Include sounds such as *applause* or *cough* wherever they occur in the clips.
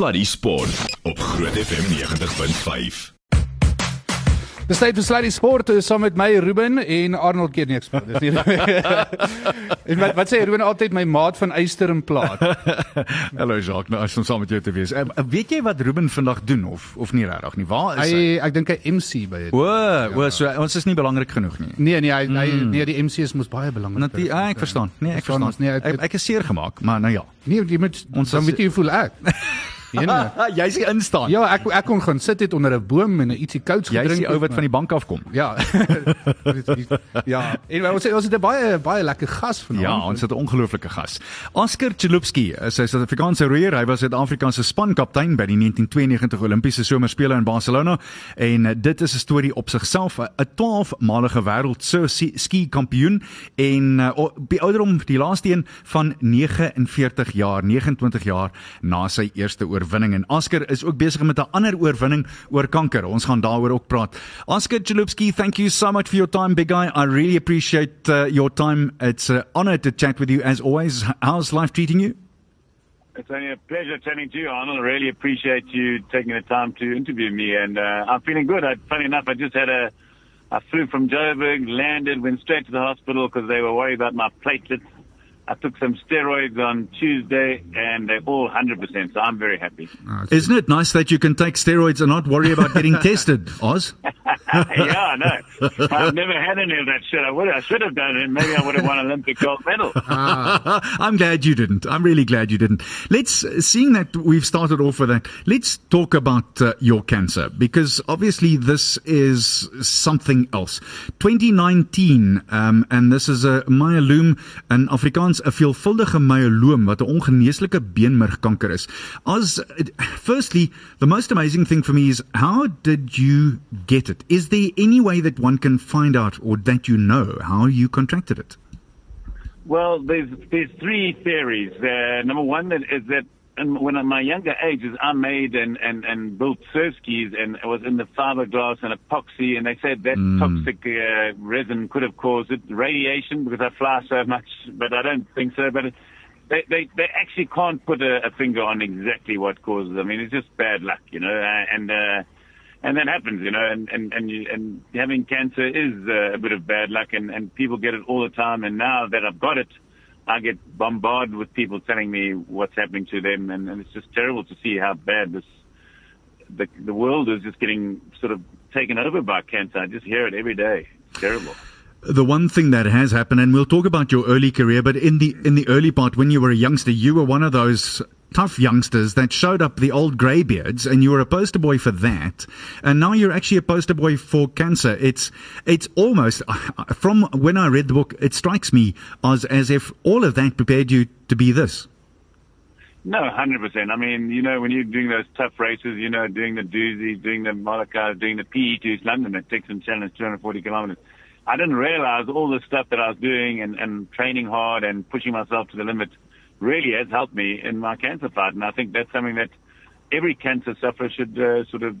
Sluddy Sport op Groot FM 90.5. Dis tyd vir Sluddy Sport uh, saam met my Ruben en Arnold keer niks. *laughs* Dis nie. en wat, wat sê Ruben altyd my maat van Eyster en Plaat. *laughs* Hallo Jacques, nou as ons saam met jou te wees. Uh, weet jy wat Ruben vandag doen of of nie regtig nie? Waar is hy? Hy ek dink hy MC by dit. O, o, so ons is nie belangrik genoeg nie. Nee nee, hy, hy nee die MC is mos baie belangrik. Natuurlik, ah, ek verstaan. Nee, ek Verstaan ons nie, ek- ek, ek is seer gemaak, maar nou ja. Nee, jy moet Ons dan weet jy hoe voel ek. *laughs* Nee, nee. *laughs* Jy sê instaan. Ja, ek ek kon gaan sit het onder 'n boom en ietsie kouds Jy is gedrink. die ou wat van die bank afkom. Ja. *laughs* ja. En ons het- ons het 'n baie baie lekker gas vanaand. Ja, ons het 'n ongelooflike gas. Oscar Chalupski is 'n Suid-Afrikaanse roeier. Hy was Suid-Afrika se spankaptein by die 1992 Olimpiese Somerspele in Barcelona en eh, dit is 'n storie op sigself. 'n 'n 12-malige wêreld ski kampioen en uh, op die ouderdom die laaste een van 49 jaar, 29 jaar na sy eerste oorwinning en Oscar is ook besig met 'n ander oorwinning oor kanker. Ons gaan daaroor ook praat. Oscar Chalupsky, thank you so much for your time big guy. I really appreciate uh, your time. It's an honor to chat with you as always. How's life treating you? It's only a pleasure chatting to you, Arnold. I really appreciate you taking the time to interview me, and uh, I'm feeling good. I, funny enough, I just had a, I flew from Joburg, landed, went straight to the hospital because they were worried about my platelets. I took some steroids on Tuesday, and they're all 100%. So I'm very happy. Isn't it nice that you can take steroids and not worry about getting *laughs* tested, Oz? *laughs* yeah, I know. I've never had any of that shit. I would, I should have done it, maybe I would have won an Olympic gold medal. *laughs* I'm glad you didn't. I'm really glad you didn't. Let's, seeing that we've started off with that, let's talk about uh, your cancer because obviously this is something else. 2019, um, and this is a myeloom, in Afrikaans, 'n veelvuldige myeloom wat 'n ongeneeslike beenmergkanker is. As firstly, the most amazing thing for me is how did you get it? Is there any way that one can find out or that you know how you contracted it? Well, there's there's three theories. Uh, number one is that when at my younger ages, I made and, and, and built surf skis and it was in the fiberglass and epoxy, and they said that toxic uh, resin could have caused it. Radiation because I fly so much, but I don't think so. But it, they, they they actually can't put a, a finger on exactly what causes. it. I mean, it's just bad luck, you know, uh, and. Uh, and that happens, you know, and and and, you, and having cancer is uh, a bit of bad luck, and and people get it all the time. And now that I've got it, I get bombarded with people telling me what's happening to them, and, and it's just terrible to see how bad this the the world is just getting sort of taken over by cancer. I just hear it every day. It's terrible. the one thing that has happened, and we'll talk about your early career, but in the in the early part when you were a youngster, you were one of those tough youngsters that showed up the old greybeards, and you were a poster boy for that. And now you're actually a poster boy for cancer. It's it's almost uh, from when I read the book, it strikes me as as if all of that prepared you to be this. No, hundred percent. I mean, you know, when you're doing those tough races, you know, doing the Dusis, doing the Molokai, doing the PE to London, the Texan Challenge, 240 kilometers. I didn't realize all the stuff that I was doing and, and training hard and pushing myself to the limit really has helped me in my cancer fight. And I think that's something that every cancer sufferer should uh, sort of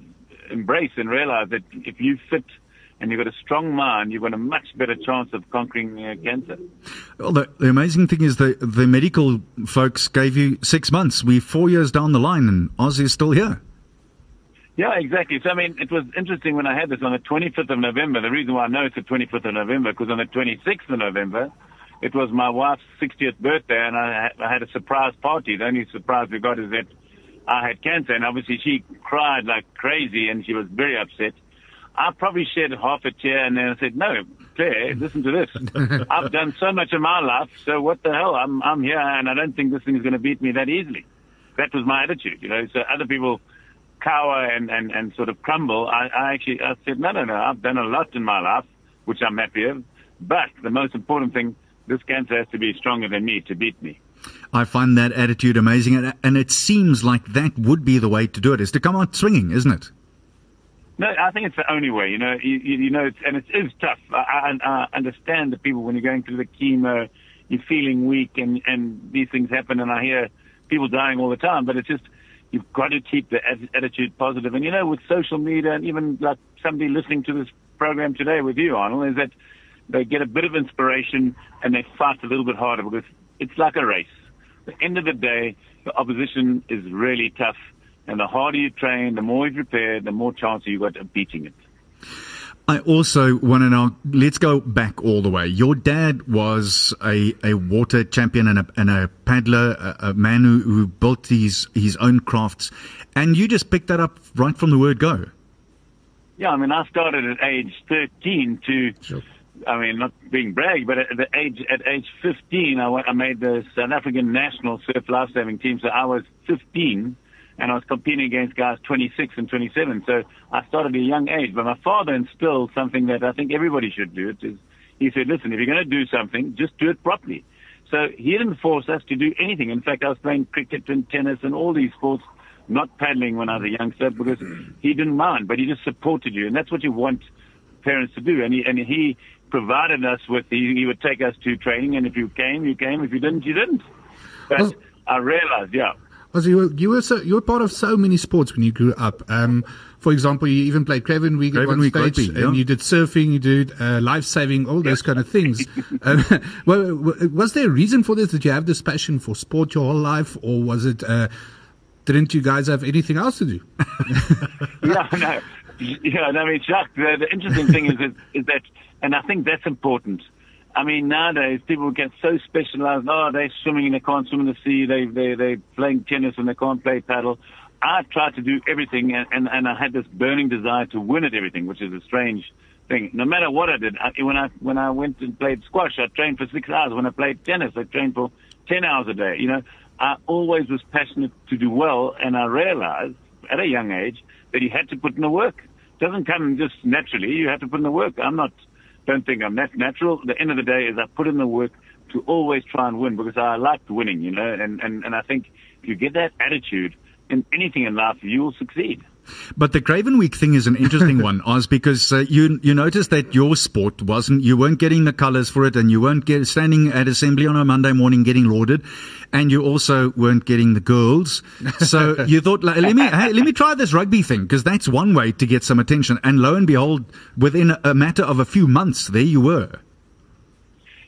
embrace and realize that if you fit and you've got a strong mind, you've got a much better chance of conquering uh, cancer. Well, the, the amazing thing is the the medical folks gave you six months. We're four years down the line, and Oz is still here. Yeah, exactly. So, I mean, it was interesting when I had this on the 25th of November. The reason why I know it's the 25th of November, because on the 26th of November, it was my wife's 60th birthday, and I, had- I had a surprise party. The only surprise we got is that I had cancer, and obviously she cried like crazy, and she was very upset. I probably shed half a tear, and then I said, "No, Claire, listen to this. *laughs* I've done so much in my life, so what the hell? I'm I'm here, and I don't think this thing is going to beat me that easily." That was my attitude, you know. So other people cower and, and, and sort of crumble, I, I actually I said, no, no, no, I've done a lot in my life, which I'm happy of. But the most important thing, this cancer has to be stronger than me to beat me. I find that attitude amazing, and, and it seems like that would be the way to do it: is to come out swinging, isn't it? No, I think it's the only way. You know, you, you, know, it's, and it is tough. I, I, I understand the people when you're going through the chemo, you're feeling weak, and and these things happen, and I hear people dying all the time. But it's just you've got to keep the attitude positive. And you know, with social media, and even like somebody listening to this program today with you, Arnold, is that they get a bit of inspiration and they fight a little bit harder because it's like a race. At the end of the day, the opposition is really tough. And the harder you train, the more you prepare, the more chance you got of beating it. I also want to know. Let's go back all the way. Your dad was a, a water champion and a, and a paddler, a, a man who, who built his his own crafts, and you just picked that up right from the word go. Yeah, I mean, I started at age 13 to, Sure. I mean, not being brag, but at the age at age 15, I, went, I made the South African national surf lifesaving team. So I was 15, and I was competing against guys 26 and 27. So I started at a young age. But my father instilled something that I think everybody should do. It is, he said, listen, if you're going to do something, just do it properly. So he didn't force us to do anything. In fact, I was playing cricket and tennis and all these sports, not paddling when I was a youngster because he didn't mind, but he just supported you. And that's what you want parents to do. And he, and he provided us with, he, he would take us to training. And if you came, you came. If you didn't, you didn't. But Well- I realized, yeah. Also, you were you were so you were part of so many sports when you grew up. Um, for example, you even played Craven Week at one Week stage, rugby, and you did surfing, you did uh, life saving, all those kind of things. *laughs* um, *laughs* well, was there a reason for this? Did you have this passion for sport your whole life, or was it? Uh, didn't you guys have anything else to do? yeah, *laughs* no. *laughs* Yeah, I mean, Jacques, the, the interesting thing is, is, is that, and I think that's important. I mean, nowadays people get so specialized. Oh, they're swimming and they can't swim in the sea. They they they're playing tennis and they can't play paddle. I tried to do everything, and, and and I had this burning desire to win at everything, which is a strange thing. No matter what I did, I, when I when I went and played squash, I trained for six hours. When I played tennis, I trained for ten hours a day. You know, I always was passionate to do well, and I realized at a young age that you had to put in the work. Doesn't come just naturally. You have to put in the work. I'm not, don't think I'm that natural. The end of the day is I put in the work to always try and win because I liked winning, you know, and, and, and I think if you get that attitude in anything in life, you will succeed. But the Craven Week thing is an interesting *laughs* one, Oz, because uh, you you noticed that your sport wasn't you weren't getting the colours for it, and you weren't get, standing at assembly on a Monday morning getting lauded, and you also weren't getting the girls. So you *laughs* thought, like, let me hey, let me try this rugby thing because that's one way to get some attention. And lo and behold, within a matter of a few months, there you were.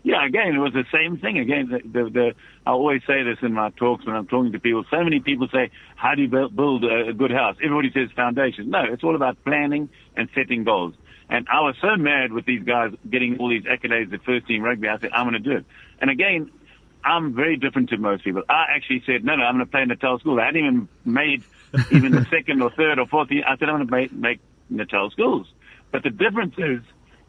Yeah, again, it was the same thing. Again, the, the, the, I always say this in my talks when I'm talking to people. So many people say, how do you build, build a, a good house? Everybody says foundation. No, it's all about planning and setting goals. And I was so mad with these guys getting all these accolades at first team rugby. I said, I'm going to do it. And again, I'm very different to most people. I actually said, no, no, I'm going to play in Natal School. I hadn't even made even the *laughs* second or third or fourth year. I said, I'm going to make, make Natal Schools. But the difference is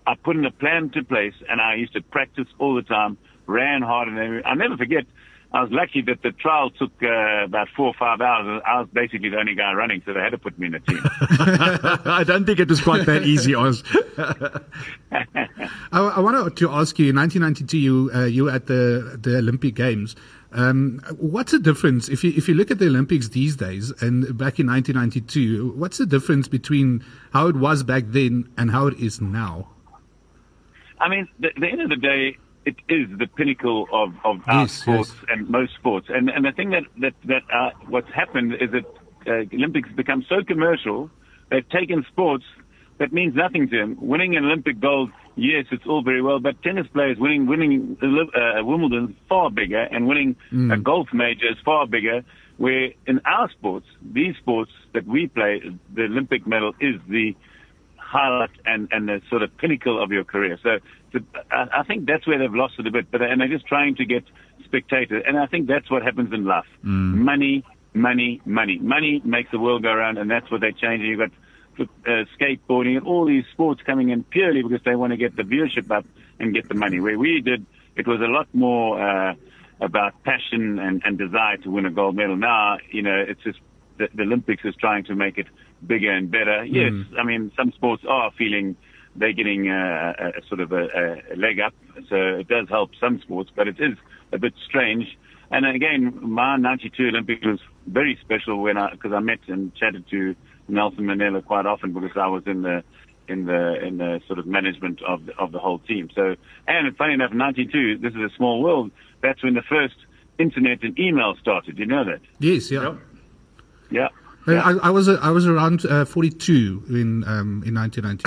I put in a plan to place and I used to practice all the time, ran hard and. I'll never forget, I was lucky that the trial took uh, about four or five hours. and I was basically the only guy running, so they had to put me in a team. *laughs* I don't think it was quite that easy, Oz. *laughs* I, I wanted to ask you. In 1992, you uh, you were at the the Olympic Games. Um, what's the difference if you if you look at the Olympics these days and back in 1992? What's the difference between how it was back then and how it is now? I mean, the, the end of the day, it is the pinnacle of, of our sports yes. and most sports. And and the thing that that that uh, what's happened is that uh, Olympics become so commercial. They've taken sports that means nothing to them. Winning an Olympic gold, yes, it's all very well, but tennis players winning winning uh, Wimbledon is far bigger, and winning a golf major is far bigger. Where in our sports, these sports that we play, the Olympic medal is the highlight and, and the sort of pinnacle of your career. So, the, I, I think that's where they've lost it a bit. But and they're just trying to get spectators, and I think that's what happens in life. Money, money, money, money makes the world go around, and that's what they're changing. You've got uh, skateboarding and all these sports coming in purely because they want to get the viewership up and get the money. Where we did, it was a lot more uh, about passion and, and desire to win a gold medal. Now, you know, it's just the, the Olympics is trying to make it bigger and better. Yes, I mean some sports are feeling they're getting uh, a, a sort of a, a leg up, so it does help some sports, but it is a bit strange. And again, my '92 Olympics was very special when I because I met and chatted to Nelson Mandela quite often because I was in the in the in the sort of management of the, of the whole team. So, and funny enough, '92, this is a small world. That's when the first internet and email started. You know that? Yes, yeah. Yeah. Yeah. I, I, was I was around uh, 42 in um, in 1990.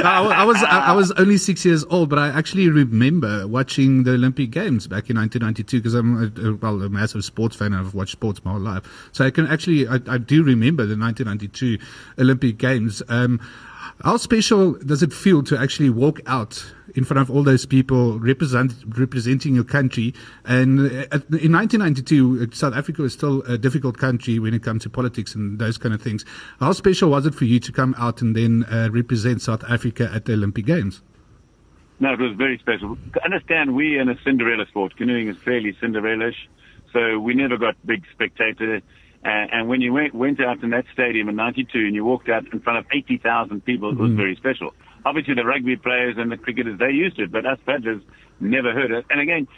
*laughs* I, I, was I, was only six years old, but I actually remember watching the Olympic Games back in 1992 because I'm a, well a massive sports fan. I've watched sports my whole life, so I can actually I, I do remember the 1992 Olympic Games. Um, how special does it feel to actually walk out in front of all those people represent, representing your country? And uh, in 1992, uh, South Africa was still a difficult country when it comes to politics and those kind of things. How special was it for you to come out and then uh, represent South Africa at the Olympic Games? No, it was very special. To Understand, we in a Cinderella sport. Canoeing is fairly Cinderella-ish, so we never got big spectator and, and when you went, went out in that stadium in 92 and you walked out in front of 80,000 people, it was mm. very special. Obviously, the rugby players and the cricketers, they used it, but us paddlers never heard it. And again,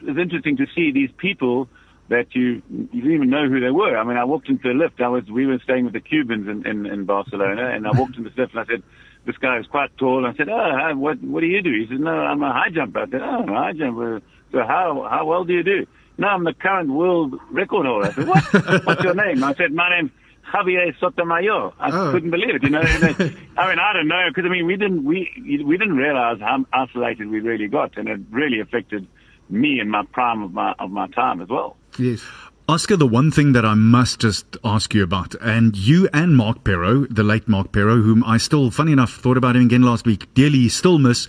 it's interesting to see these people that you you didn't even know who they were. I mean, I walked into the lift. I was we were staying with the Cubans in in, in Barcelona, and I walked into the lift and I said, "This guy is quite tall." I said, "Oh, what what do you do?" He said, "No, I'm a high jumper." I said, "Oh, high jumper. So how how well do you do?" No, I'm the current world record holder. I said, what? *laughs* What's your name? I said, my name's Javier Sotomayor. I oh. couldn't believe it. You know, *laughs* I mean, I don't know because I mean, we didn't we we didn't realize how isolated we really got, and it really affected me in my prime of my of my time as well. Yes. Oscar, the one thing that I must just ask you about, and you and Mark Perrow, the late Mark Perrow, whom I still, funny enough, thought about him again last week, dearly still miss.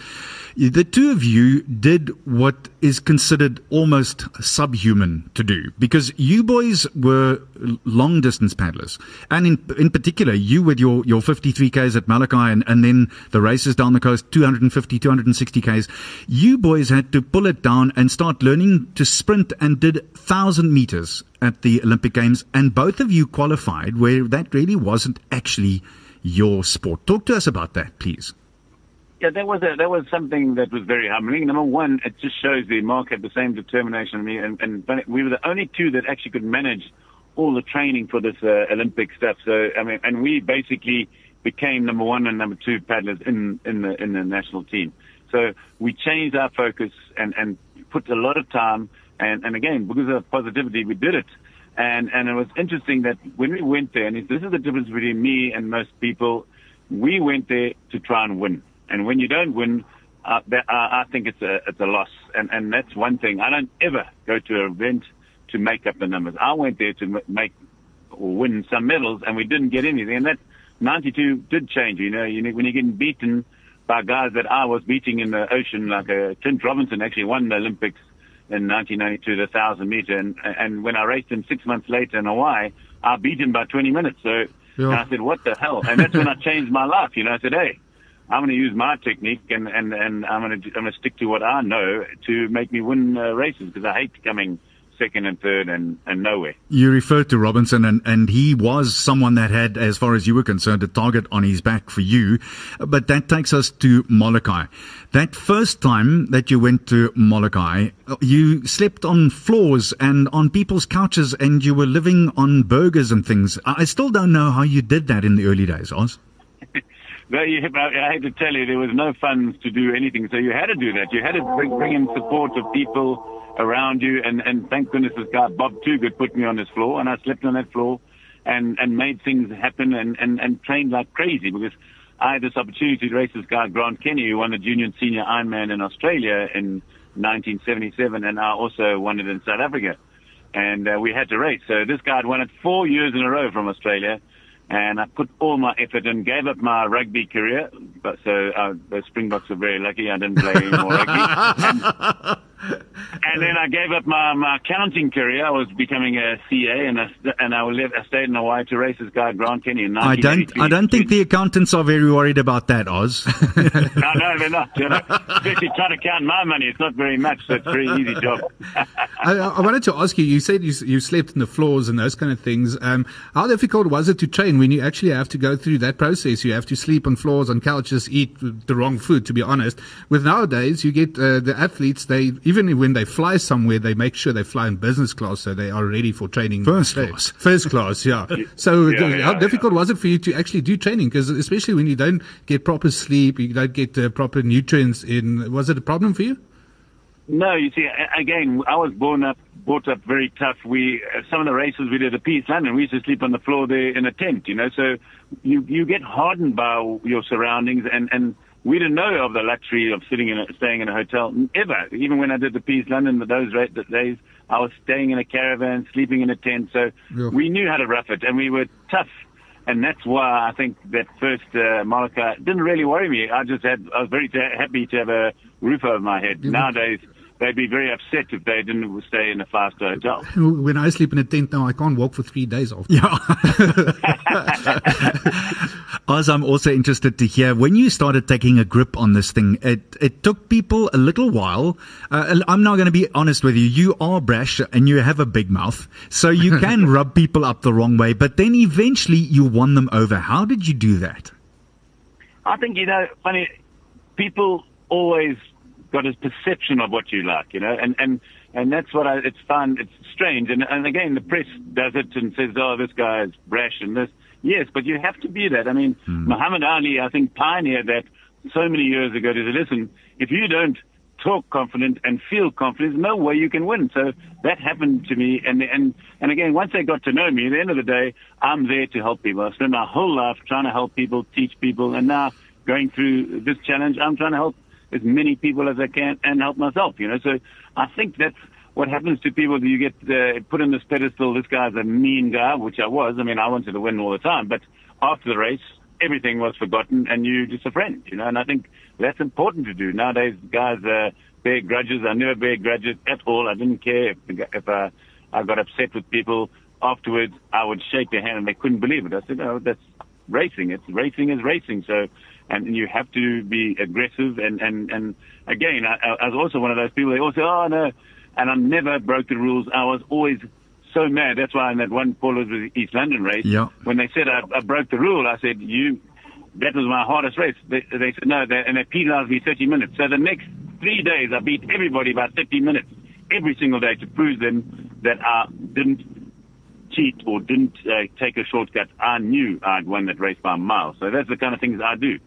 The two of you did what is considered almost subhuman to do because you boys were long distance paddlers. And in, in particular, you with your, your 53Ks at Molokai and, and then the races down the coast, 250, 260Ks, you boys had to pull it down and start learning to sprint and did 1,000 meters at the Olympic Games. And both of you qualified where that really wasn't actually your sport. Talk to us about that, please. Yeah, that was a, that was something that was very humbling. Number one, it just shows the Mark had the same determination as me, and, and we were the only two that actually could manage all the training for this uh, Olympic stuff. So I mean, and we basically became number one and number two paddlers in in the in the national team. So we changed our focus and and put a lot of time and and again because of positivity we did it. And and it was interesting that when we went there, and this is the difference between me and most people, we went there to try and win. And when you don't win, uh, that, uh, I think it's a it's a loss, and and that's one thing. I don't ever go to an event to make up the numbers. I went there to make or win some medals, and we didn't get anything. And that 92 did change. You know, you know when you're getting beaten by guys that I was beating in the ocean, like uh, Clint Robinson actually won the Olympics in 1992, the thousand meter, and and when I raced him six months later in Hawaii, I beat him by 20 minutes. So yeah. I said, what the hell? And that's when I changed my life. You know, I said, hey I'm going to use my technique and, and, and I'm going to, I'm going to stick to what I know to make me win uh, races because I hate coming second and third and, and nowhere. You referred to Robinson and, and he was someone that had, as far as you were concerned, a target on his back for you. But that takes us to Molokai. That first time that you went to Molokai, you slept on floors and on people's couches and you were living on burgers and things. I still don't know how you did that in the early days, Oz. I hate to tell you, there was no funds to do anything, so you had to do that. You had to bring, bring in support of people around you, and, and thank goodness this guy Bob Toogood put me on this floor, and I slept on that floor, and and made things happen, and and and trained like crazy because I had this opportunity to race this guy Grant Kenny, who won the junior and senior Ironman in Australia in 1977, and I also won it in South Africa, and uh, we had to race. So this guy had won it four years in a row from Australia and I put all my effort and gave up my rugby career. But so uh, the Springboks were very lucky I didn't play any more rugby. *laughs* and then I gave up my, my accounting career. I was becoming a CA, and I, and I, lived, I stayed in Hawaii to race this guy Grant Kenny in I don't I don't think the accountants are very worried about that, Oz. *laughs* no, no, they're not. You know, especially trying to count my money. It's not very much, so it's a very easy job. *laughs* I, I, wanted to ask you. You said you, you slept in the floors and those kind of things. Um, how difficult was it to train when you actually have to go through that process? You have to sleep on floors, on couches, eat the wrong food. To be honest, with nowadays, you get uh, the athletes. They even when they fly somewhere, they make sure they fly in business class so they are ready for training. First class. First class, yeah. *laughs* So yeah, yeah, how yeah, difficult was it for you to actually do training? Because especially when you don't get proper sleep, you don't get uh, proper nutrients in, was it a problem for you? No, you see, again, I was born up, brought up very tough. We uh, some of the races we did at Peace London, we used to sleep on the floor there in a tent, you know. So you you get hardened by your surroundings, and and we didn't know of the luxury of sitting in a, staying in a hotel ever. Even when I did the Peace London, those days, I was staying in a caravan, sleeping in a tent. So yeah. we knew how to rough it, and we were tough and that's why I think that first uh, Molokai didn't really worry me. I just had I was very happy to have a roof over my head. Mm-hmm. Nowadays, they'd be very upset if they didn't stay in a five star hotel. *laughs* When I sleep in a tent now, I can't walk for three days after. Yeah. *laughs* *laughs* As I'm also interested to hear when you started taking a grip on this thing, it it took people a little while. Uh, I'm now going to be honest with you. You are brash and you have a big mouth, so you *laughs* can rub people up the wrong way. But then eventually you won them over. How did you do that? I think you know, funny people always got a perception of what you like, you know, and and and that's what I, it's fun. It's strange, and and again, the press does it and says, "Oh, this guy is brash," and this. Yes, but you have to be that. I mean, mm. Muhammad Ali, I think, pioneered that so many years ago. To say, listen, if you don't talk confident and feel confident, there's no way you can win. So that happened to me, and and and again, once they got to know me, at the end of the day, I'm there to help people. I spent my whole life trying to help people, teach people, and now going through this challenge, I'm trying to help as many people as I can and help myself, you know. So I think that's what happens to people. Do you get uh, put in this pedestal. This guy's a mean guy, which I was. I mean, I wanted to win all the time, but after the race, everything was forgotten and you're just a friend, you know. And I think that's important to do nowadays. Guys uh, bear grudges. I never bear grudges at all. I didn't care if, if uh, I got upset with people afterwards. I would shake their hand and they couldn't believe it. I said, "Oh, that's racing. It's racing is racing." So and you have to be aggressive. And and and again, I, I was also one of those people. They all say, "Oh no," and I never broke the rules. I was always so mad. That's why in that one Paul was the East London race, yeah. when they said I, I broke the rule, I said, "You." That was my hardest race. They, they said no, they, and they penalized me 30 minutes. So the next three days, I beat everybody by 30 minutes every single day to prove them that I didn't cheat or didn't uh, take a shortcut. I knew I'd won that race by a mile. So that's the kind of things I do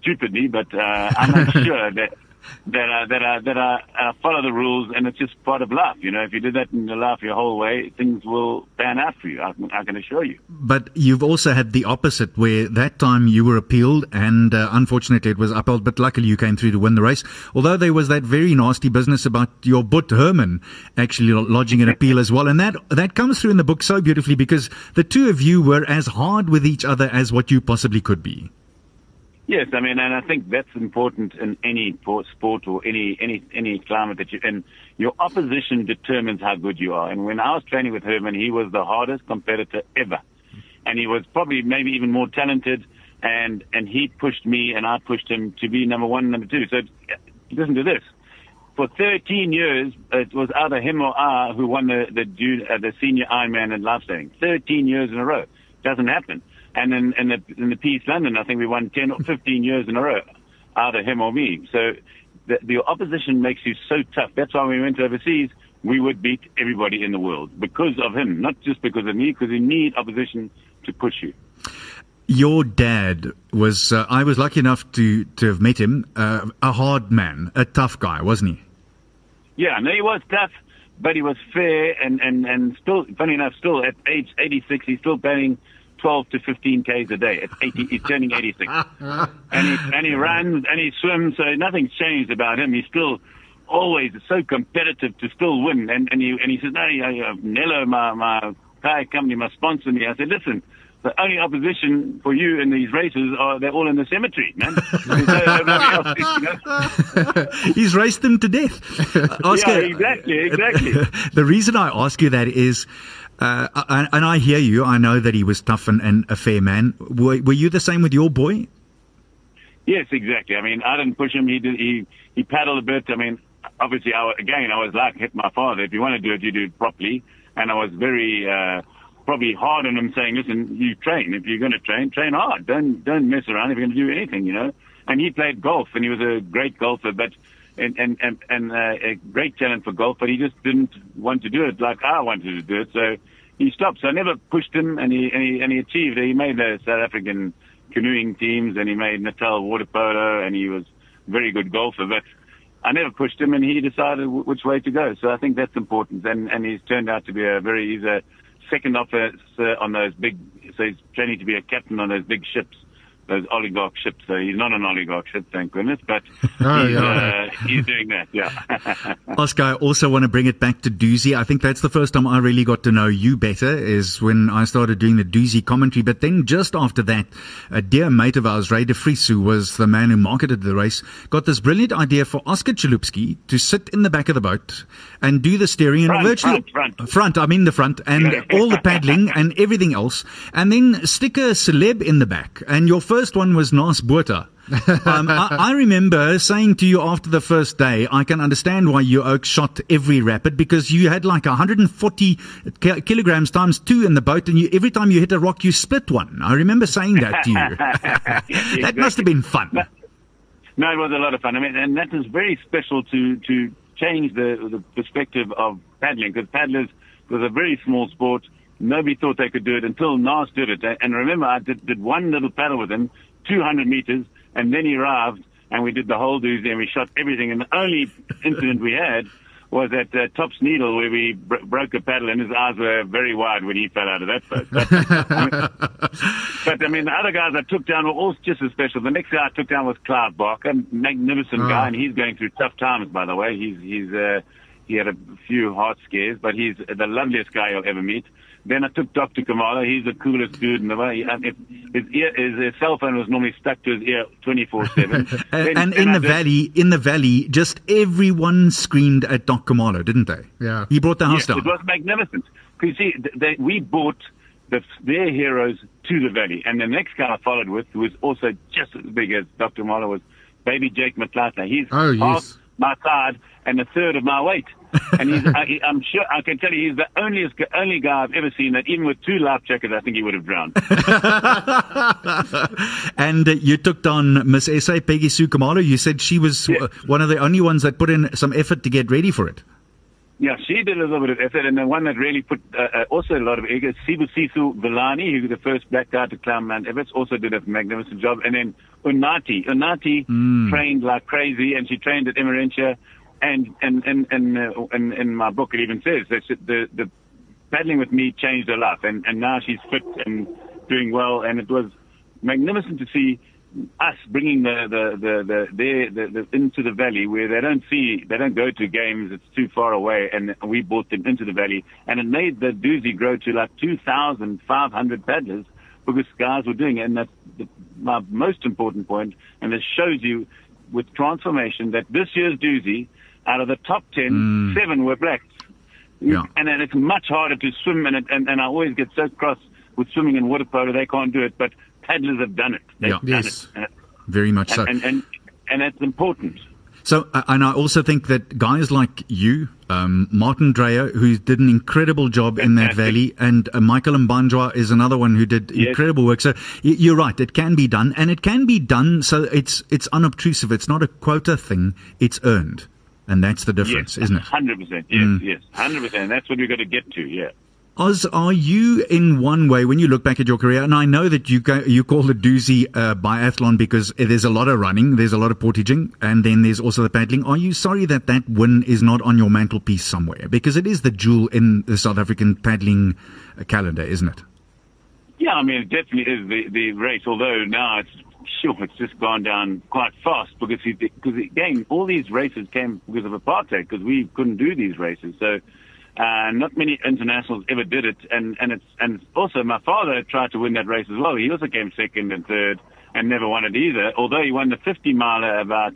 stupidly, but uh, I'm not *laughs* sure that that uh, that uh, that uh, uh, follow the rules, and it's just part of life. You know, if you do that in your life your whole way, things will pan out for you. I, I can assure you. But you've also had the opposite, where that time you were appealed, and uh, unfortunately it was upheld. But luckily you came through to win the race. Although there was that very nasty business about your butt Herman actually lodging an appeal as well, and that that comes through in the book so beautifully because the two of you were as hard with each other as what you possibly could be. Yes, I mean, and I think that's important in any sport or any any any climate that you in. Your opposition determines how good you are. And when I was training with Herman, he was the hardest competitor ever, and he was probably maybe even more talented. And and he pushed me, and I pushed him to be number one, number two. So listen to this. For 13 years, it was either him or I who won the the, uh, the senior Ironman and life saving. 13 years in a row. Doesn't happen. And in, in the in the Peace London, I think we won 10 or 15 years in a row, either him or me. So the, the opposition makes you so tough. That's why when we went overseas, we would beat everybody in the world because of him, not just because of me, because you need opposition to push you. Your dad was, uh, I was lucky enough to, to have met him, uh, a hard man, a tough guy, wasn't he? Yeah, no, he was tough, but he was fair and, and, and still, funny enough, still at age 86, he's still paying 12 to 15 k's a day. At 80, he's turning 86, *laughs* and he and he runs and he swims. So nothing's changed about him. He's still always so competitive to still win. And and he and he says, no, uh, Nello, my my tire company must sponsor me. I said, listen. The only opposition for you in these races are they're all in the cemetery, man. *laughs* *laughs* He's raced them to death. Oscar, yeah, exactly, exactly. the reason I ask you that is uh, and, I hear you. I know that he was tough and, and a fair man. Were, were, you the same with your boy? Yes, exactly. I mean, I didn't push him. He did. He he paddled a bit. I mean, obviously, I, again, I was like hit my father. If you want to do it, you do it properly. And I was very uh, probably hard on him, saying, "Listen, you train. If you're going to train, train hard. Don't don't mess around if you're going to do anything, you know." And he played golf, and he was a great golfer, but and and and, and uh, a great talent for golf, but he just didn't want to do it like I wanted to do it. So he stopped. So I never pushed him, and he and he and he achieved. He made the South African canoeing teams, and he made Natal water polo, and he was a very good golfer. But I never pushed him, and he decided w- which way to go. So I think that's important, and and he's turned out to be a very he's a second officer on those big. So he's training to be a captain on those big ships those oligarch ships. So he's not an oligarch ship, thank goodness, but *laughs* Oh, he's, yeah. uh, he's doing that. Yeah. *laughs* Oscar, I also want to bring it back to Dusi. I think that's the first time I really got to know you better is when I started doing the Dusi commentary. But then just after that, a dear mate of ours, Ray who was the man who marketed the race, got this brilliant idea for Oscar Chalupsky to sit in the back of the boat and do the steering and Front, virtually front, front. front, I mean the front and all the paddling and everything else. And then stick a celeb in the back. And your first one was Naas Botha. um, I, I remember saying to you after the first day, I can understand why you oak shot every rapid because you had like 140 ki- kilograms times two in the boat, and you, every time you hit a rock, you split one. I remember saying that to you. *laughs* that must have been fun. No, it was a lot of fun. I mean, and that was very special to to change the the perspective of paddling because paddlers was a very small sport. Nobody thought they could do it until Naas did it. And remember, I did, did one little paddle with him, 200 meters, and then he arrived, and we did the whole Dusi, and we shot everything. And the only *laughs* incident we had was at uh, Tops Needle, where we bro- broke a paddle, and his eyes were very wide when he fell out of that boat. But, *laughs* but I mean, the other guys I took down were all just as special. The next guy I took down was Clive Barker, a magnificent guy, and he's going through tough times, by the way. He's he's uh, he had a few heart scares, but he's the loveliest guy you'll ever meet. Then I took Dr. Khumalo. He's the coolest dude in the world. He- um, if- His ear, his, his cell phone was normally stuck to his ear 24/7. *laughs* And, and in the valley, in the valley, just everyone screamed at Dr. Khumalo, didn't they? Yeah. He brought the house Yes, down. it was magnificent. 'Cause you see, they, we brought the, their heroes to the valley, and the next guy I followed with who was also just as big as Dr. Khumalo, was Baby Jake Matlala. He's Oh, half yes. My side and a third of my weight. And he's, *laughs* I, I'm sure I can tell you he's the only only guy I've ever seen that even with two life jackets, I think he would have drowned. *laughs* and uh, you took down Miss SA, Peggy-Sue Khumalo. You said she was Yeah. one of the only ones that put in some effort to get ready for it. Yeah, she did a little bit of effort, and the one that really put uh, uh, also a lot of effort, Sibusiso Vilane, who was the first black guy to climb Mount Everest, also did a magnificent job. And then Unathi, Unathi trained like crazy, and she trained at Emmarentia. And and and and uh, in, in my book, it even says that the the paddling with me changed her life, and and now she's fit and doing well. And it was magnificent to see us bringing the the the the, the, the into the valley where they don't see they don't go to games it's too far away and we brought them into the valley and it made the Dusi grow to like 2,500 paddlers because guys were doing it and that's the, my most important point. and it shows you with transformation that this year's Dusi out of the top 10 mm. seven were blacks Yeah. and then it's much harder to swim and, it, and and I always get so cross with swimming and water polo they can't do it but paddlers have done it they've Yeah. done Yes. it Very much so. and, and, and, and that's important. So, and I also think that guys like you, um, Martin Dreyer, who did an incredible job in that valley, and uh, Michael Mbandwa is another one who did Yes. incredible work. So you're right, it can be done, and it can be done so it's it's unobtrusive. It's not a quota thing; it's earned, and that's the difference, yes, isn't it? Hundred percent. Yes, yes, hundred percent. That's what we've got to get to. Yeah. Oz, are you in one way when you look back at your career? And I know that you go, you call the Dusi uh, biathlon because there's a lot of running, there's a lot of portaging, and then there's also the paddling. Are you sorry that that win is not on your mantelpiece somewhere? Because it is the jewel in the South African paddling calendar, isn't it? Yeah, I mean, it definitely is the, the race, although now it's, sure, it's just gone down quite fast because, because again, all these races came because of apartheid because we couldn't do these races. So, uh, not many internationals ever did it. And, and it's, and also my father tried to win that race as well. He also came second and third and never won it either, although he won the 50 miler about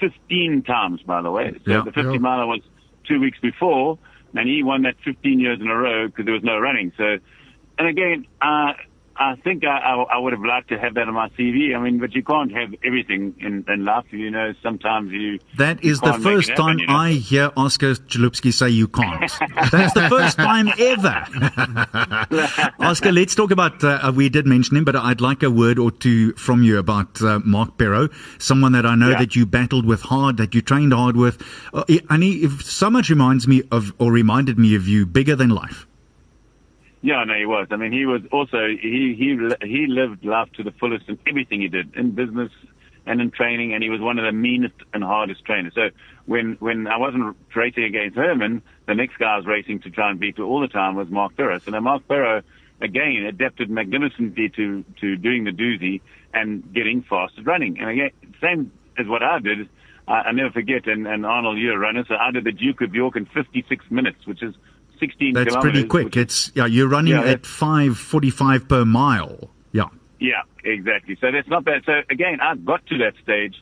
15 times, by the way. So Yeah. the 50 Yeah. miler was two weeks before and he won that 15 years in a row because there was no running. So, and again, uh, I think I, I, I would have liked to have that on my CV. I mean, but you can't have everything in, in life. You know, sometimes you. That is you the first happen, time you know? I hear Oscar Chalupsky say you can't. *laughs* That's the first time ever. *laughs* Oscar, let's talk about, uh, we did mention him, but I'd like a word or two from you about uh, Mark Perrow, someone that I know Yeah. that you battled with hard, that you trained hard with. Uh, and he if so much reminds me of, or reminded me of you, bigger than life. Yeah, no, he was. I mean, he was also he he he lived life to the fullest in everything he did in business, and in training, and he was one of the meanest and hardest trainers. So when when I wasn't racing against Herman, the next guy I was racing to try and beat to all the time was Mark Perrow. So Mark Perrow again adapted magnificently to to doing the Dusi and getting fast at running. And again, same as what I did. I, I never forget, and, and Arnold, you're a runner, so I did the Duke of York in 56 minutes, which is 16 That's pretty quick. It's yeah, you're running Yeah, at 5:45 per mile. Yeah. Yeah, exactly. So that's not bad. So again, I got to that stage.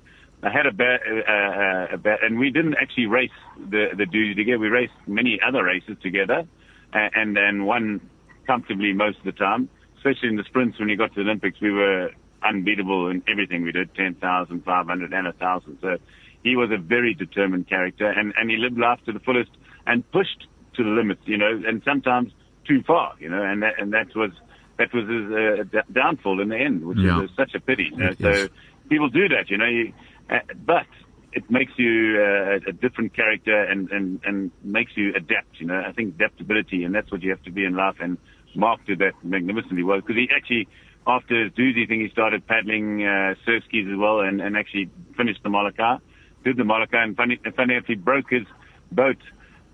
I had a bad, uh, uh, a and we didn't actually race the the duty together. We raced many other races together, and, and then won comfortably most of the time. Especially in the sprints when we got to the Olympics, we were unbeatable in everything we did, 10,000, 500, and 1,000. So he was a very determined character, and and he lived life to the fullest and pushed to the limits, you know, and sometimes too far, you know, and that and that was that was his uh, d- downfall in the end, which Yeah. is such a pity. You know? So people do that, you know, you, uh, but it makes you uh, a different character and, and, and makes you adapt, you know. I think adaptability, and that's what you have to be in life. And Mark did that magnificently well because he actually, after his Dusi thing, he started paddling uh, surf skis as well and, and actually finished the Molokai, did the Molokai, and funny, funny enough, he broke his boat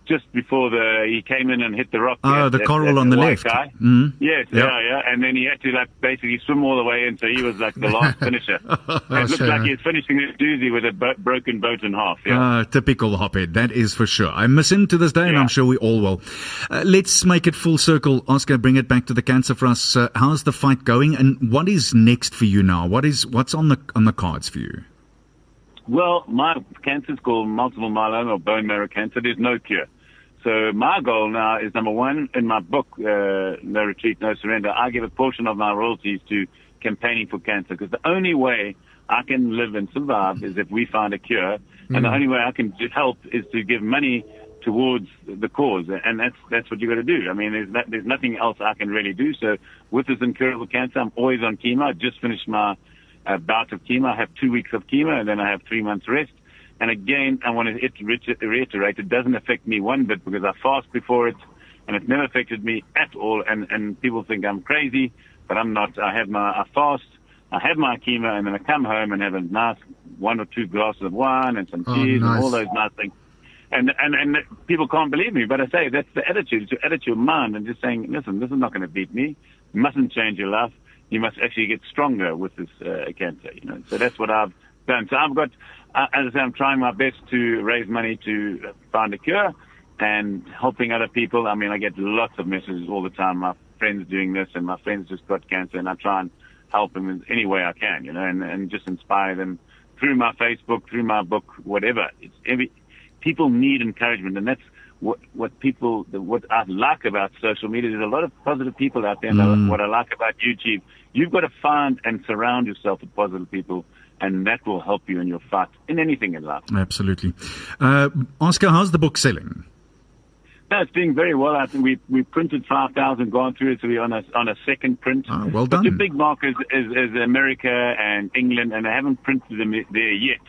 just before the he came in and hit the rock. Oh, the coral on the white left. guy. Mhm. Yes, Yep. yeah, yeah. And then he had to like basically swim all the way in, so he was like the last *laughs* finisher. it looked sure. like he was finishing his Dusi with a bo- broken boat in half. Yeah. Uh, typical Hophead, that is for sure. I miss him to this day, and I'm sure we all will. Uh, let's make it full circle. Oscar, bring it back to the cancer for us. Uh, how's the fight going, and what is next for you now? What is what's on the on the cards for you? Well, my cancer is called multiple myeloma or bone marrow cancer. There's no cure. So my goal now is number one in my book, uh, No Retreat, No Surrender. I give a portion of my royalties to campaigning for cancer because the only way I can live and survive is if we find a cure, and the only way I can help is to give money towards the cause, and that's that's what you got to do. I mean, there's not, there's nothing else I can really do. So with this incurable cancer, I'm always on chemo. I just finished my uh, bout of chemo. I have two weeks of chemo, and then I have three months rest. And again, I want to it- reiter- reiterate, it doesn't affect me one bit because I fast before it, and it's never affected me at all. And, and people think I'm crazy, but I'm not. I have my, I fast, I have my chemo, and then I come home and have a nice one or two glasses of wine and some Oh, cheese nice. and all those nice things. And, and, and people can't believe me, but I say that's the attitude, to edit your mind and just saying, listen, this is not going to beat me. You mustn't change your life. You must actually get stronger with this uh, cancer, you know. So that's what I've done. So I've got, uh, as I say, I'm trying my best to raise money to find a cure and helping other people. I mean, I get lots of messages all the time. My friends doing this and my friends just got cancer and I try and help them in any way I can, you know, and, and just inspire them through my Facebook, through my book, whatever. It's every, people need encouragement, and that's what what people what I like about social media. There's a lot of positive people out there. And what I like about YouTube, you've got to find and surround yourself with positive people, and that will help you in your fight in anything in life. Absolutely. Uh, Oscar, how's the book selling? No, it's doing very well. I think we we printed five thousand, gone through it, so we're on a on a second print. Ah, well But the big markers is, is America and England, and they haven't printed them there yet.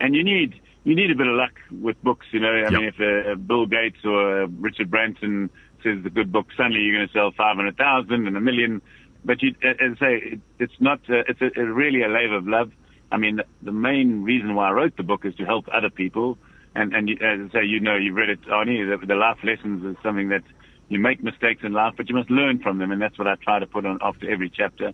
And you need you need a bit of luck with books, you know. I Yep. mean, if uh, Bill Gates or uh, Richard Branson says the good book, suddenly you're going to sell five hundred thousand and a million. But you, uh, as I say, it, it's not. Uh, it's a, a really a labor of love. I mean, the, main reason why I wrote the book is to help other people. And, and you, as I say, you know, you've read it, Arnie, the, the life lessons is something that you make mistakes in life, but you must learn from them. And that's what I try to put on after every chapter.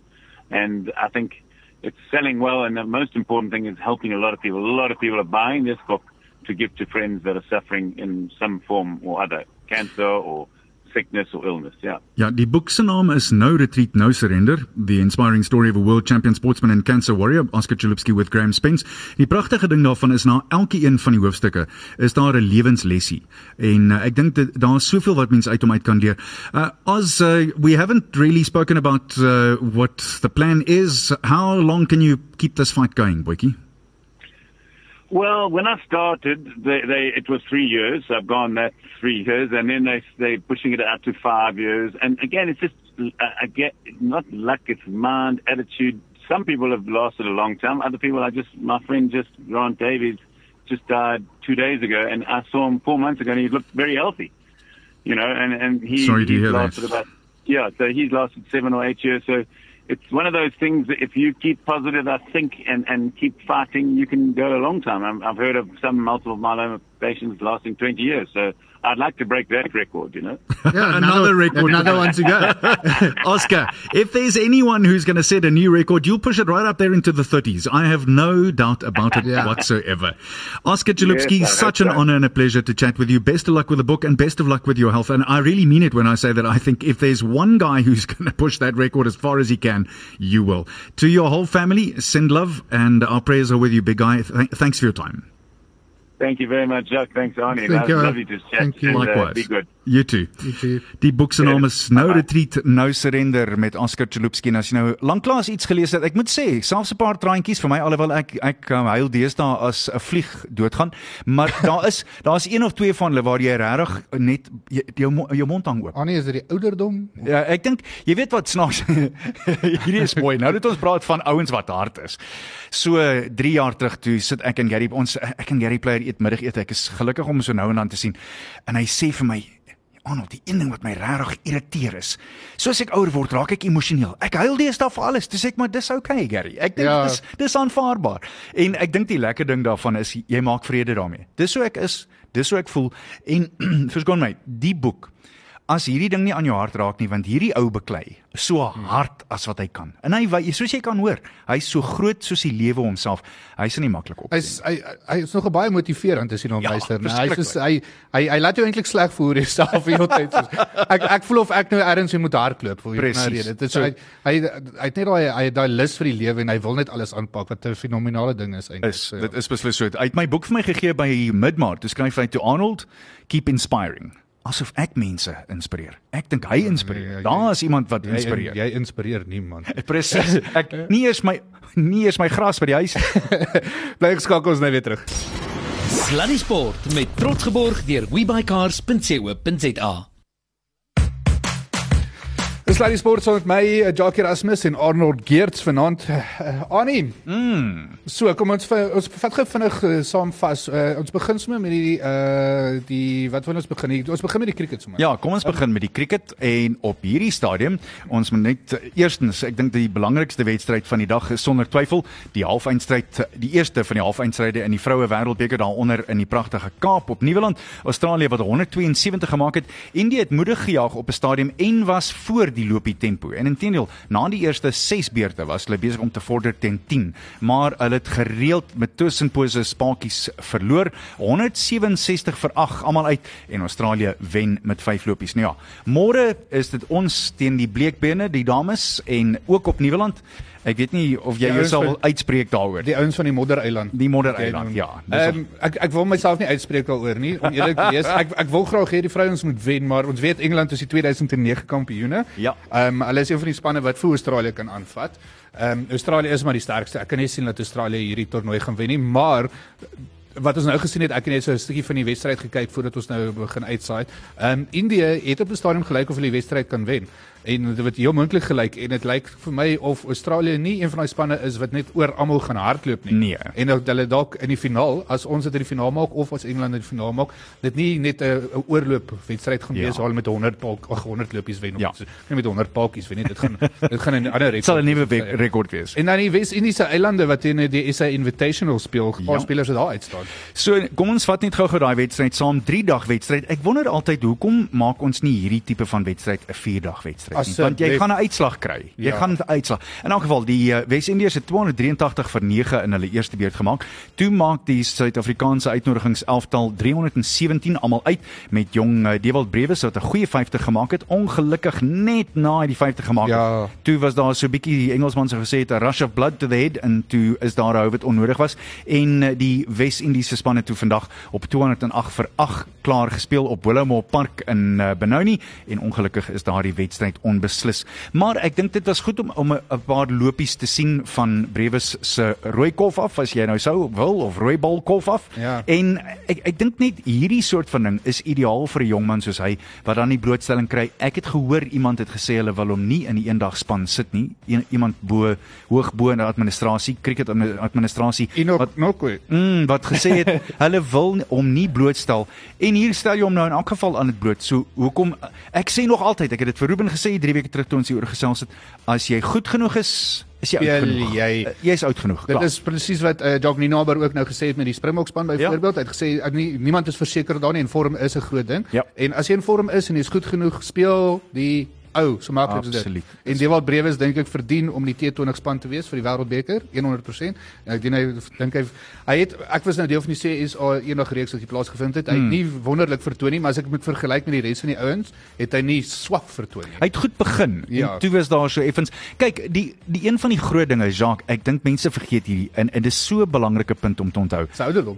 And I think it's selling well. And the most important thing is helping a lot of people. A lot of people are buying this book to give to friends that are suffering in some form or other, cancer or sickness or illness. Yeah. Ja, die boek se naam is No Retreat, No Surrender: The Inspiring Story of a World Champion Sportsman and Cancer Warrior, Oscar Chalupsky with Graham Spence. Die pragtige ding daarvan is na elke een van die hoofstukke is daar 'n lewenslesie. En uh, ek dink dit daar's soveel wat mense uit hom uit kan leer. Uh, as uh, we haven't really spoken about uh, what the plan is, how long can you keep this fight going, Boykie? Well, when I started, they, they, it was three years. I've gone that three years, and then they they pushing it out to five years. And again, it's just I, I get not luck, it's mind, attitude. Some people have lasted a long time. Other people, I just my friend just Ron Davies just died two days ago, and I saw him four months ago, and he looked very healthy. You know, and and he Sorry to he's hear that. lasted about yeah, so he's lasted seven or eight years. So it's one of those things that if you keep positive, I think, and, and keep fighting, you can go a long time. I'm, I've heard of some multiple myeloma patients lasting 20 years. So I'd like to break that record, you know. *laughs* Yeah, Another record. Another one to go. *laughs* Oscar, if there's anyone who's going to set a new record, you'll push it right up there into the 30s. I have no doubt about it *laughs* Yeah. whatsoever. Oscar Chalupsky, Yes, such an so. honor and a pleasure to chat with you. Best of luck with the book and best of luck with your health. And I really mean it when I say that I think if there's one guy who's going to push that record as far as he can, you will. To your whole family, send love and our prayers are with you, big guy. Th- thanks for your time. Thank you very much, Jack. Thanks, Arnie. Thank you. lovely to chat. Thank you. and, uh, be good. You too. You too. Die boek se naam is No. Retreat, No Surrender met Oscar Chalupsky. En as jy nou lanklaas iets gelees het, ek moet sê, selfs 'n paar traantjies vir my alhoewel ek ek um, huil deesdae as 'n vlieg doodgaan, maar *laughs* daar is daar's een of twee van hulle waar jy regtig net jy, jou jou mond hang oop. Annie, is dit die ouderdom? Ja, ek dink jy weet wat snaaks *laughs* hierdie is mooi. Nou dat ons praat van ouens wat hard is. So 3 jaar terug toe sit ek en Gary ons ek en Gary Player eet middagete. Ek is gelukkig om hom so nou en dan te sien. En hy sê vir my Arnold, die een ding wat my regtig irriteer is, soos ek ouer word, raak ek emosioneel. Ek huil deesdae vir alles. Dis ek maar dis okay, Gary. Ek dink Ja. dis dis aanvaarbaar. En ek dink die lekker ding daarvan is jy maak vrede daarmee. Dis hoe ek is, dis hoe ek voel en *clears throat* verskoon my, die boek As hierdie ding nie aan jou hart raak nie, want hierdie ou beklei so hard as wat hy kan. En hy soos jy kan hoor, hy's so groot soos die lewe homself. Hy's nie maklik op. Hy's hy hy is nog baie motiveerend as jy na hom Ja, luister. nee. Hy is hy hy hy laat jou eintlik sleg voel jouself die hele tyd. Ek ek voel of ek nou ergens weer moet hardloop vir nou rede. Dit is hy hy hy het net daai hy het daai lus vir die lewe en hy wil net alles aanpak wat 'n fenominale ding is eintlik. is So, ja. dit is beslis so. Hy het my boek vir my gegee by Midmart. Toe skryf hy to Arnold, keep inspiring. Asof ek mense inspireer. Ek dink hy nee, inspireer. jy- Daar is iemand wat jy, inspireer. jy inspireer niemand. *laughs* Presies. Ek *laughs* nie eers my nie eers my gras by die huis. *laughs* Bly geskakel ons nou weer terug. Sluddy Sport met trots geborg deur webycars.co.za. Dis Sluddy Sport saam met my uh, Jackie Erasmus en Arnold Geerts vanaand. Uh, Annie. Mm. So, kom ons ons vat gou vinnig uh, saam vas. Uh, ons begin sommer met die uh die wat wil ons begin? Die, ons begin met die cricket sommer. Ja, kom ons begin met die cricket en op hierdie stadium ons moet net eh, eerstens, ek dink die belangrikste wedstryd van die dag is sonder twyfel die halfeindstryd, die eerste van die halfeindstryde in die vroue wêreldbeker daaronder in die pragtige Kaap op Nieuweland. Australië wat 172 gemaak het, Indië het moedig gejaag op 'n stadium en was voor die lopie tempo. En intedeel, na die eerste 6 beurte was hulle besig om te vorder teen 10, maar hulle het gereeld met tussenpose spakies verloor. 167 vir 8 almal uit en Australië wen met 5 lopies. Nou ja, môre is dit ons teen die Bleekbene, die dames en ook op Nieuweland. Ek weet nie of jy Die jouself wil uitspreek daaroor. Die ouens van die Moddereiland. Die Moddereiland, ja. Dis Ehm um, ek ek wil myself nie uitspreek daaroor nie. Om eerlik te wees, *laughs* ek ek wil graag hê die vrouens moet wen, maar ons weet Engeland is die 2009 kampioene. Ja. Ehm um, hulle is een van die spanne wat vir Australië kan aanvat. Ehm um, Australië is maar die sterkste. Ek kan nie sien dat Australië hierdie toernooi gaan wen nie, maar wat ons nou gesien het, ek het net so 'n stukkie van die wedstryd gekyk voordat ons nou begin uitsaai. Ehm um, Indië het op 'n stadium gelyk of hulle die wedstryd kan wen. En dit het heel moontlik gelyk en dit lyk vir my of Australië nie een van daai spanne is wat net oor almal gaan hardloop nie. Nee. En dat hulle dalk in die finaal, as ons dit in die finaal maak of as Engeland in die finaal maak, dit nie net 'n 'n oorloop wedstryd gaan Ja. wees waar hulle met 100 palk, ag 100 lopies wen of Ja. so. Nie met 100 palkies wen nie. Dit gaan *laughs* dit gaan 'n ander Dit sal 'n nuwe rekord we- wees. rekord. En dan die Wes-Indiese eilande wat in die SA Invitational speel, paar Ja. spelers wat daar uitstaan. So kom ons vat net gou-gou daai wedstryd saam, 3 dag wedstryd. Ek wonder altyd hoekom maak ons nie hierdie tipe van wedstryd 'n 4 dag wedstryd nie? Want jy gaan 'n uitslag kry. Jy Ja. gaan 'n uitslag. In elk geval, die uh, Wes-Indiërs het 283 vir 9 in hulle eerste beurt gemaak. Toe maak die Suid-Afrikaanse uitnodigingselftal 317 almal uit met jong uh, Dewald Brewes wat 'n goeie 50 gemaak het. Ongelukkig net na hy die 50 gemaak Ja. het. Toe was daar so 'n bietjie die Engelsman sou gesê het 'n rush of blood to the head en toe is daar 'n hou wat onnodig was en uh, die Wes-Indiese span het toe vandag op 208 vir 8 klaar gespeel op Willowmore Park in uh, Benoni en ongelukkig is daardie wedstryd onbeslis. Maar ek dink dit was goed om om 'n paar lopies te sien van Brewes se rooi kof af as jy nou sou wil of rooi bal kof af. Ja. En ek ek dink net hierdie soort van ding is ideaal vir 'n jong man soos hy wat dan die blootstelling kry. Ek het gehoor iemand het gesê hulle wil hom nie in die eendagspan sit nie. Een, iemand bo hoog bo in die administrasie, cricket admi- administrasie Enoch Nokwe. Mm, wat gesê het *laughs* hulle wil hom nie blootstel en hier stel jy hom nou in elk geval aan dit bloot. So hoekom ek sê nog altyd, ek het dit vir Ruben gesê jy 3 weke terug toe ons hier oor gesels het, as jy goed genoeg is, is jy oud Speel genoeg. jy- Uh, Jy's oud genoeg. Dit klaar. is presies wat uh, Jacques Ninaber ook nou gesê het met die Springbokspan byvoorbeeld. Hy het gesê uh, nie, niemand is verseker daar nie en vorm is 'n groot ding. Ja. En as jy in vorm is en jy's goed genoeg, speel die ou, so maklik is dit. Absoluut. En Dewald Brewes dink ek verdien om die T20 span te wees vir die Wêreldbeker 100%. En ek dink hy dink hy hy het ek was nou deel van die CSA eendag reeks wat hier plaasgevind het. Hy Hmm. het nie wonderlik vertoon nie, maar as ek moet vergelyk met die res van die ouens, het hy nie swak vertoon nie. Hy het goed begin Ja. en toe was daar so effens. Kyk, die die een van die groot dinge, Jacques, ek dink mense vergeet hierdie en, en dit is so 'n belangrike punt om te onthou.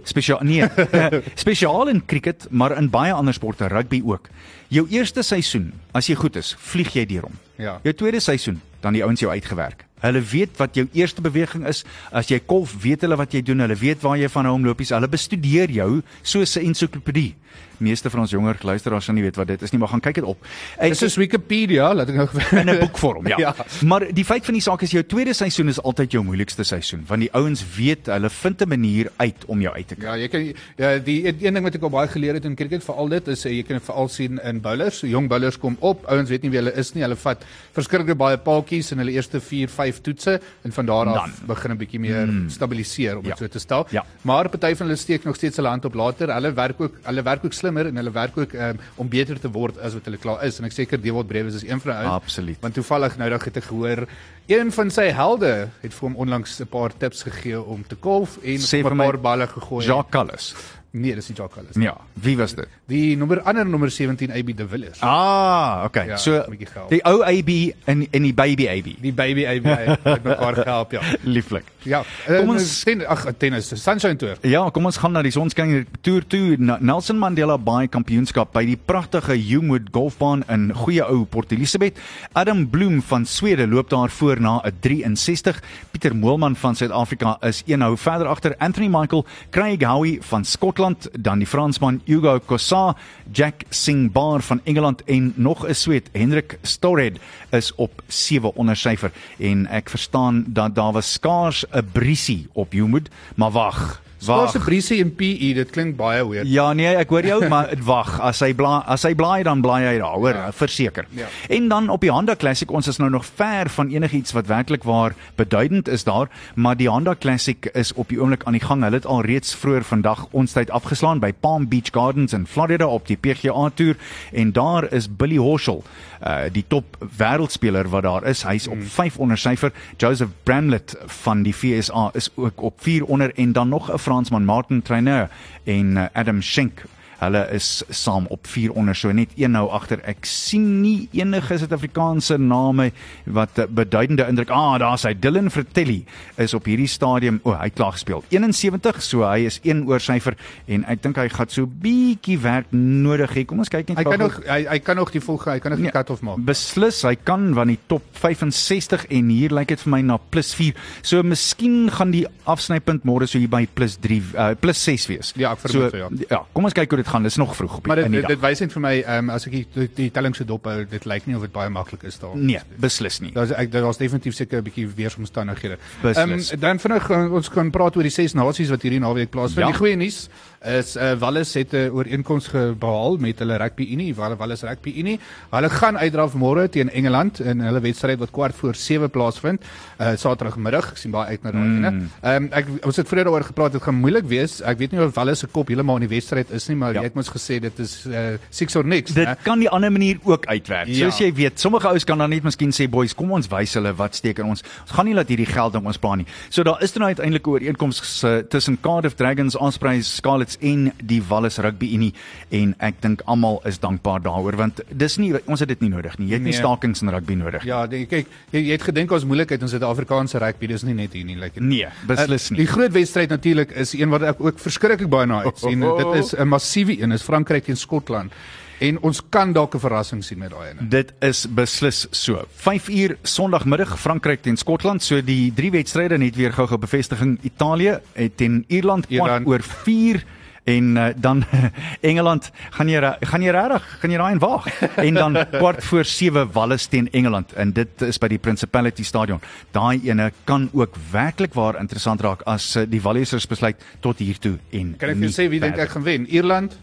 Spesiaal nee, *laughs* spesiaal in cricket, maar in baie ander sporte, rugby ook. Jou eerste seisoen, as jy goed is, vlieg jy deur hom. Ja. Jou tweede seisoen, dan die ouens jou uitgewerk. Hulle weet wat jou eerste beweging is. As jy kolf, weet hulle wat jy doen. Hulle weet waar jy van hom lopies. Hulle bestudeer jou soos 'n ensiklopedie. Meeste van ons jonger luisteraars sal nie weet wat dit is nie, maar gaan kyk dit op. Ek, Dis soos Wikipedia, laat ek nou in 'n boekvorm, ja. *laughs* Ja. Maar die feit van die saak is jou tweede seisoen is altyd jou moeilikste seisoen, want die ouens weet hulle vind 'n manier uit om jou uit te kry. Ja, jy kan ja, die een ding wat ek al baie geleer het in cricket veral dit is eh, jy kan dit veral sien in bowlers. Jong bowlers kom op, ouens weet nie wie hulle is nie. Hulle vat verskriklik baie paaltjies in hulle eerste 4, 5 toetse en van daar af Dan. begin 'n bietjie meer mm. stabiliseer om dit Ja. so te stel. Ja. Maar party van hulle steek nog steeds hulle hand op later. Hulle werk ook hulle werk ook slimmer en hulle werk ook um, om beter te word as wat hulle klaar is en ek seker Dewald Brewes is een van hulle. Absoluut. Want toevallig nou dag het ek gehoor een van sy helde het vir hom onlangs 'n paar tips gegee om te golf en 'n paar balle gegooi. Jacques Callis. Nee, dis nie Jacques Callis. Ja, wie was dit? Die nommer ander nommer 17 AB de Villiers. Ah, okay. Ja, so die ou AB en en die baby AB. Die baby AB het mekaar gehelp, ja. *laughs* Lieflik. Ja, Kom kom ons- ons ten, ag tennis, Sunshine Tour. Ja, kom ons gaan na die Sonskyn Tour toe. Nelson Mandela Bay Kampioenskap by die pragtige Humewood Golfbaan in goeie ou Port Elizabeth. Adam Bloem van Swede loop daar voor na 'n 63. Pieter Moelman van Suid-Afrika is een hou verder agter. Anthony Michael, Craig Howie van Skotland, dan die Fransman Hugo Kossa, Jack Singbar van Engeland en nog 'n Swede, Henrik Stored is op 7 onder syfer en ek verstaan dat daar was skaars 'n briesie op Humewood, maar wag. Wag. 'n briesie in PE? Dit klink baie weird. Ja nee, ek hoor jou, maar *laughs* wag, as hy blaai, as hy blaai dan blaai hy daar, hoor, ja. verseker. Ja. En dan op die Honda Classic, ons is nou nog ver van enigiets wat werklik waar beduidend is daar, maar die Honda Classic is op die oomblik aan die gang. Hulle het al reeds vroeër vandag ons tyd afgeslaan by Palm Beach Gardens in Florida op die PGA Tour en daar is Billy Horschel, uh, die top wêreldspeler wat daar is. Hy's op 5 onder syfer. Joseph Bramlett van die VSA is ook op 4 onder en dan nog 'n Fransman Martin Trainer en uh, Adam Schenk Hulle is saam op 4 onder so net een nou agter. Ek sien nie enige Suid-Afrikaanse name wat beduidende indruk. Ah, daar's hy. Dylan Fratelli is op hierdie stadium. O, oh, hy klaar gespeel. 71, so hy is 1 oor syfer en ek dink hy gaan so bietjie werk nodig hê. Kom ons kyk net Hy kan nog hy, hy kan nog die volgende, hy kan nog die Nee, cut-off maak. Beslis, hy kan van die top 65 en hier lyk dit vir my na plus 4. So miskien gaan die afsnypunt môre so hier by plus 3 uh, plus 6 wees. Ja, ek vermoed so, ja. Ja, kom ons kyk hoe dit gaan. Dis nog vroeg op die Maar dit in die dit, dag. dit wys net vir my ehm um, as ek die, die, die telling so dop hou, dit lyk nie of dit baie maklik is daar. Nee, beslis nie. Daar's ek daar's definitief seker 'n bietjie weeromstandighede. Ehm, dan vinnig gaan ons kan praat oor die ses nasies wat hierdie naweek plaasvind. Ja. Die goeie nuus is uh, Wallis het 'n ooreenkoms gebehaal met hulle rugby unie, Wal- Wallis Rugby Unie. Hulle gaan uitdraf môre teen Engeland in hulle wedstryd wat kwart voor 7 plaasvind. Uh Saterdagmiddag. Ek sien baie uit na daai ene. Mm. Ehm um, ek ons het vroeër daaroor gepraat, dit gaan moeilik wees. Ek weet nie of Wallis se kop heeltemal in die wedstryd is nie, maar Ja. jy het mos gesê dit is uh six or niks, Dit né? kan die ander manier ook uitwerk. Ja. Soos jy weet, sommige ouens kan dan net miskien sê boys, kom ons wys hulle wat steek in ons. Ons gaan nie laat hierdie geld op ons pla nie. So daar is dan nou uiteindelik 'n ooreenkoms uh, tussen Cardiff Dragons, Ospreys, Scarlets en die Wallis Rugby Unie en ek dink almal is dankbaar daaroor want dis nie ons het dit nie nodig nie. Jy het nie Nee. stakings in rugby nodig. Ja, die, kyk, jy, jy het gedink ons moeilikheid in Suid-Afrikaanse rugby, dis nie net hier nie, dit. Nee, beslis nie. Die groot wedstryd natuurlik is een wat ek ook verskriklik baie na uitsien. Oh, oh, oh. Dit is 'n massiewe een, is Frankryk teen Skotland. En ons kan dalk 'n verrassing sien met daai ene. Dit is beslis so. 5 uur Sondagmiddag Frankryk teen Skotland. So die drie wedstryde net weer gou-gou bevestiging. Italië eh, teen Ierland kwart oor 4 en uh, dan *laughs* Engeland gaan jy gaan jy regtig gaan jy daai en waag en dan kwart voor 7 Wallis teen Engeland en dit is by die Principality Stadion. Daai ene kan ook werklik waar interessant raak as uh, die Wallisers besluit tot hier toe en Kan ek vir jou sê wie dink ek gaan wen? Ierland,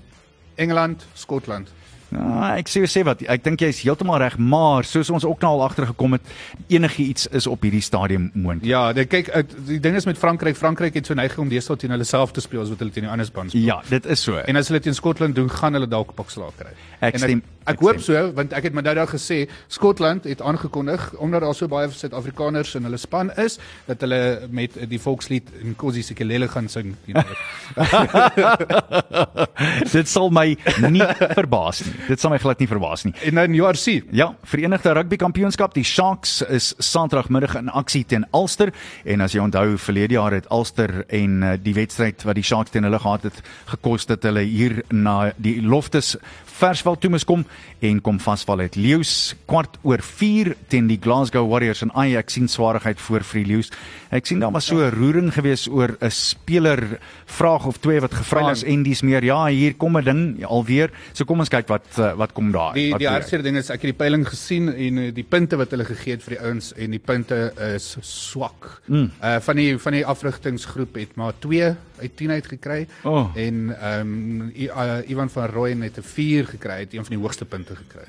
Engeland, Skotland. Ja, ek sê sê wat, ek dink jy's heeltemal reg, maar soos ons ook nou al agtergekom het, enigiets is op hierdie stadium moontlik. Ja, dit kyk ek- die ding is met Frankryk, Frankryk het so neiging om deesdae teen hulle self te speel as wat hulle teen die ander span speel. Ja, dit is so. En as hulle teen Skotland doen, gaan hulle dalk pak slaag kry. Ek En stem- Ek, ek ek hoop stem. so want ek het my nou daar gesê Skotland het aangekondig omdat daar so baie Suid-Afrikaners in hulle span is dat hulle met die volkslied Nkosi Sikelele gaan sing. You know. *laughs* dit sal my nie verbaas nie. Dit sal my glad nie verbaas nie. en dan JRC. Ja, Verenigde Rugby Kampioenskap, die Sharks is Saterdagmiddag in aksie teen Ulster en as jy onthou verlede jaar het Ulster en uh, die wedstryd wat die Sharks teen hulle gehad het gekos dat hulle hier na die Loftus Versveld toe moes kom en kom vasval het. Leeu's kwart oor 4 teen die Glasgow Warriors en ai ek sien swaarigheid voor vir Leeu's. Ek sien daar was so 'n roering gewees oor 'n speler vraag of twee wat gevra is en dis meer ja, hier kom 'n ding alweer. So kom ons kyk wat uh, wat kom daar. Die wat die gebeur. hartseer ding is ek het die peiling gesien en eh, die punte wat hulle gegee het vir die ouens en die punte is swak. Mm. Uh van die van die afrigtingsgroep het maar 2 uit 10 uit gekry Oh. en ehm um, uh, Ivan van Rooyen het 'n 4 gekry, het een van die hoogste punte gekry.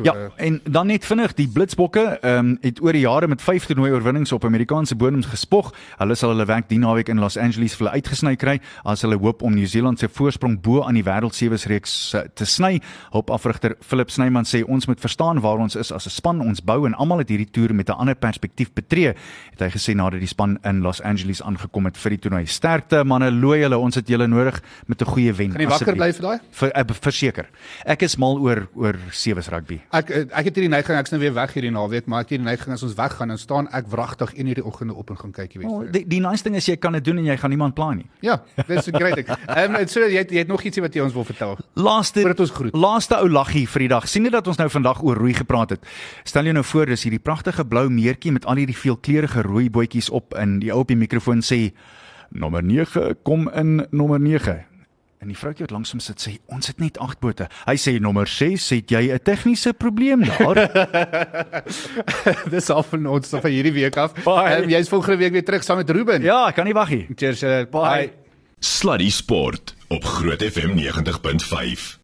So Ja, uh, en dan net vinnig, die Blitsbokke ehm um, het oor die jare met 5 toernooi oorwinnings op Amerikaanse bodems gespog. Hulle sal hulle werk die naweek in Los Angeles vir hulle uitgesny kry as hulle hoop om Nieu-Seeland se voorsprong bo aan die wêreldsewes reeks eh, te sny. Hulpafrigter Philip Snyman sê ons moet verstaan waar ons is as 'n span. Ons bou en almal het hierdie toer met 'n ander perspektief betree, het hy gesê nadat die span in Los Angeles aangekom het vir die toernooi. Sterkte manne, looi julle, ons het julle nodig met 'n goeie wen. Kan jy wakker bly vir daai? Uh, verseker. Ek is mal oor oor sewes rugby. Ek eh, ek het hierdie neiging ek's nou weer weg hierdie naweek, maar ek het hierdie neiging as ons weggaan dan staan ek wragtig 1 uur die oggende op en gaan kyk jy weet. Oh, die die nice ding is jy kan dit doen en jy gaan niemand pla nie. Ja, dis 'n great ding. *laughs* Ehm um, so jy het, jy het nog ietsie wat jy ons wil vertel. Laaste Voordat ons groet. Laaste ou laggie vir die dag. sien jy dat ons nou vandag oor rooi gepraat het? Stel jou nou voor dis hierdie pragtige blou meertjie met al hierdie veelkleurige rooi bootjies op en die ou op die mikrofoon sê nommer 9 kom in nommer 9. En die vroutjie wat langs hom sit sê ons het net 8 bote. Hy sê nommer 6 het jy 'n tegniese probleem daar. *laughs* dis al van ons van hierdie week af. Bye. Um, jy's volgende week weer terug saam met Ruben. ja, ek kan nie wag nie. Cheers. Uh, bye. Bye. Sluddy Sport op Groot FM 90.5.